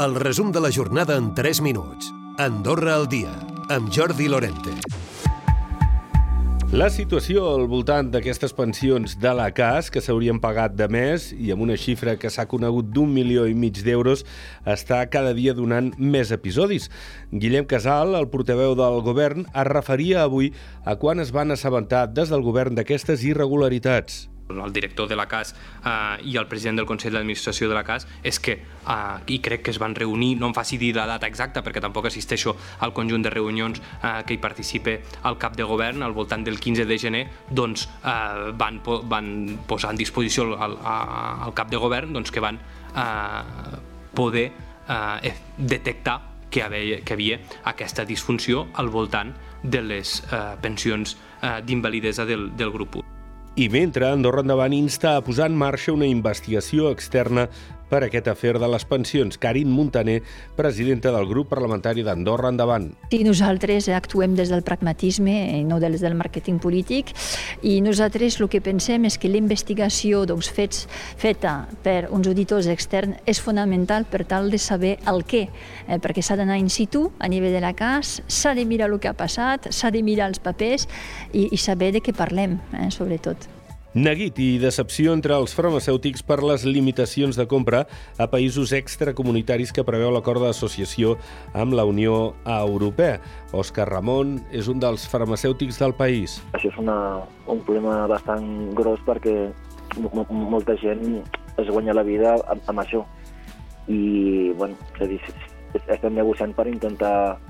El resum de la jornada en 3 minuts. Andorra al dia, amb Jordi Lorente. La situació al voltant d'aquestes pensions de la CAS, que s'haurien pagat de més i amb una xifra que s'ha conegut d'un milió i mig d'euros, està cada dia donant més episodis. Guillem Casal, el portaveu del govern, es referia avui a quan es van assabentar des del govern d'aquestes irregularitats el director de la CAS eh, i el president del Consell d'Administració de la CAS és que, eh, i crec que es van reunir, no em faci dir la data exacta perquè tampoc assisteixo al conjunt de reunions eh, que hi participe el cap de govern al voltant del 15 de gener, doncs eh, van, po van posar en disposició al, al cap de govern doncs, que van eh, poder eh, detectar que havia, que havia aquesta disfunció al voltant de les eh, pensions eh, d'invalidesa del, del grup 1. I mentre Andorra Endavant insta a posar en marxa una investigació externa per aquest afer de les pensions. Karin Montaner, presidenta del grup parlamentari d'Andorra Endavant. Sí, nosaltres actuem des del pragmatisme i no des del màrqueting polític i nosaltres el que pensem és que la investigació doncs, fets, feta per uns auditors externs és fonamental per tal de saber el què, eh, perquè s'ha d'anar in situ a nivell de la cas, s'ha de mirar el que ha passat, s'ha de mirar els papers i, i saber de què parlem, eh, sobretot. Neguit i decepció entre els farmacèutics per les limitacions de compra a països extracomunitaris que preveu l'acord d'associació amb la Unió Europea. Òscar Ramon és un dels farmacèutics del país. Això és una, un problema bastant gros perquè molta gent es guanya la vida amb, amb això. I, bueno, és a dir, estem negociant per intentar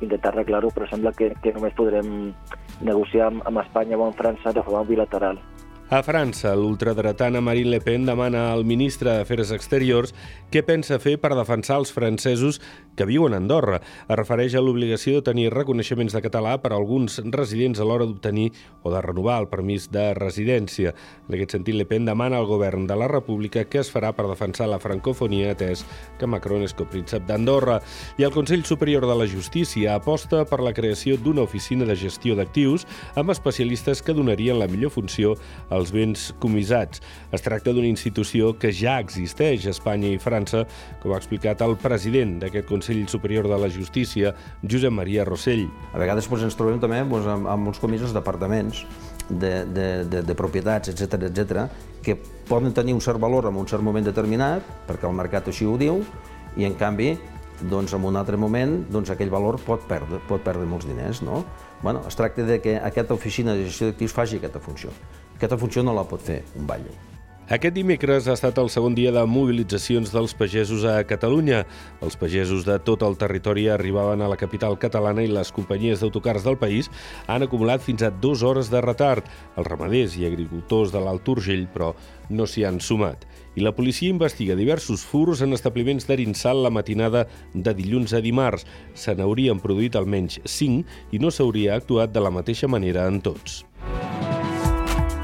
intentar arreglar-ho, però sembla que, que només podrem negociar amb, amb Espanya o amb França de forma bilateral. A França, l'ultradretana Marine Le Pen demana al ministre d'Afers Exteriors què pensa fer per defensar els francesos que viuen a Andorra. Es refereix a l'obligació de tenir reconeixements de català per a alguns residents a l'hora d'obtenir o de renovar el permís de residència. En aquest sentit, Le Pen demana al govern de la República què es farà per defensar la francofonia atès que Macron és copríncep d'Andorra. I el Consell Superior de la Justícia aposta per la creació d'una oficina de gestió d'actius amb especialistes que donarien la millor funció al els béns comissats. Es tracta d'una institució que ja existeix a Espanya i França, com ha explicat el president d'aquest Consell Superior de la Justícia, Josep Maria Rossell. A vegades doncs, ens trobem també doncs, amb, amb uns comissos d'apartaments, de, de, de, de propietats, etc etc, que poden tenir un cert valor en un cert moment determinat, perquè el mercat així ho diu, i en canvi doncs en un altre moment doncs aquell valor pot perdre, pot perdre molts diners. No? Bueno, es tracta de que aquesta oficina de gestió d'actius faci aquesta funció. Aquesta funció no la pot fer un batlle. Aquest dimecres ha estat el segon dia de mobilitzacions dels pagesos a Catalunya. Els pagesos de tot el territori arribaven a la capital catalana i les companyies d'autocars del país han acumulat fins a dues hores de retard. Els ramaders i agricultors de l'Alt Urgell, però, no s'hi han sumat. I la policia investiga diversos furs en establiments d'Arinsal la matinada de dilluns a dimarts. Se n'haurien produït almenys 5 i no s'hauria actuat de la mateixa manera en tots.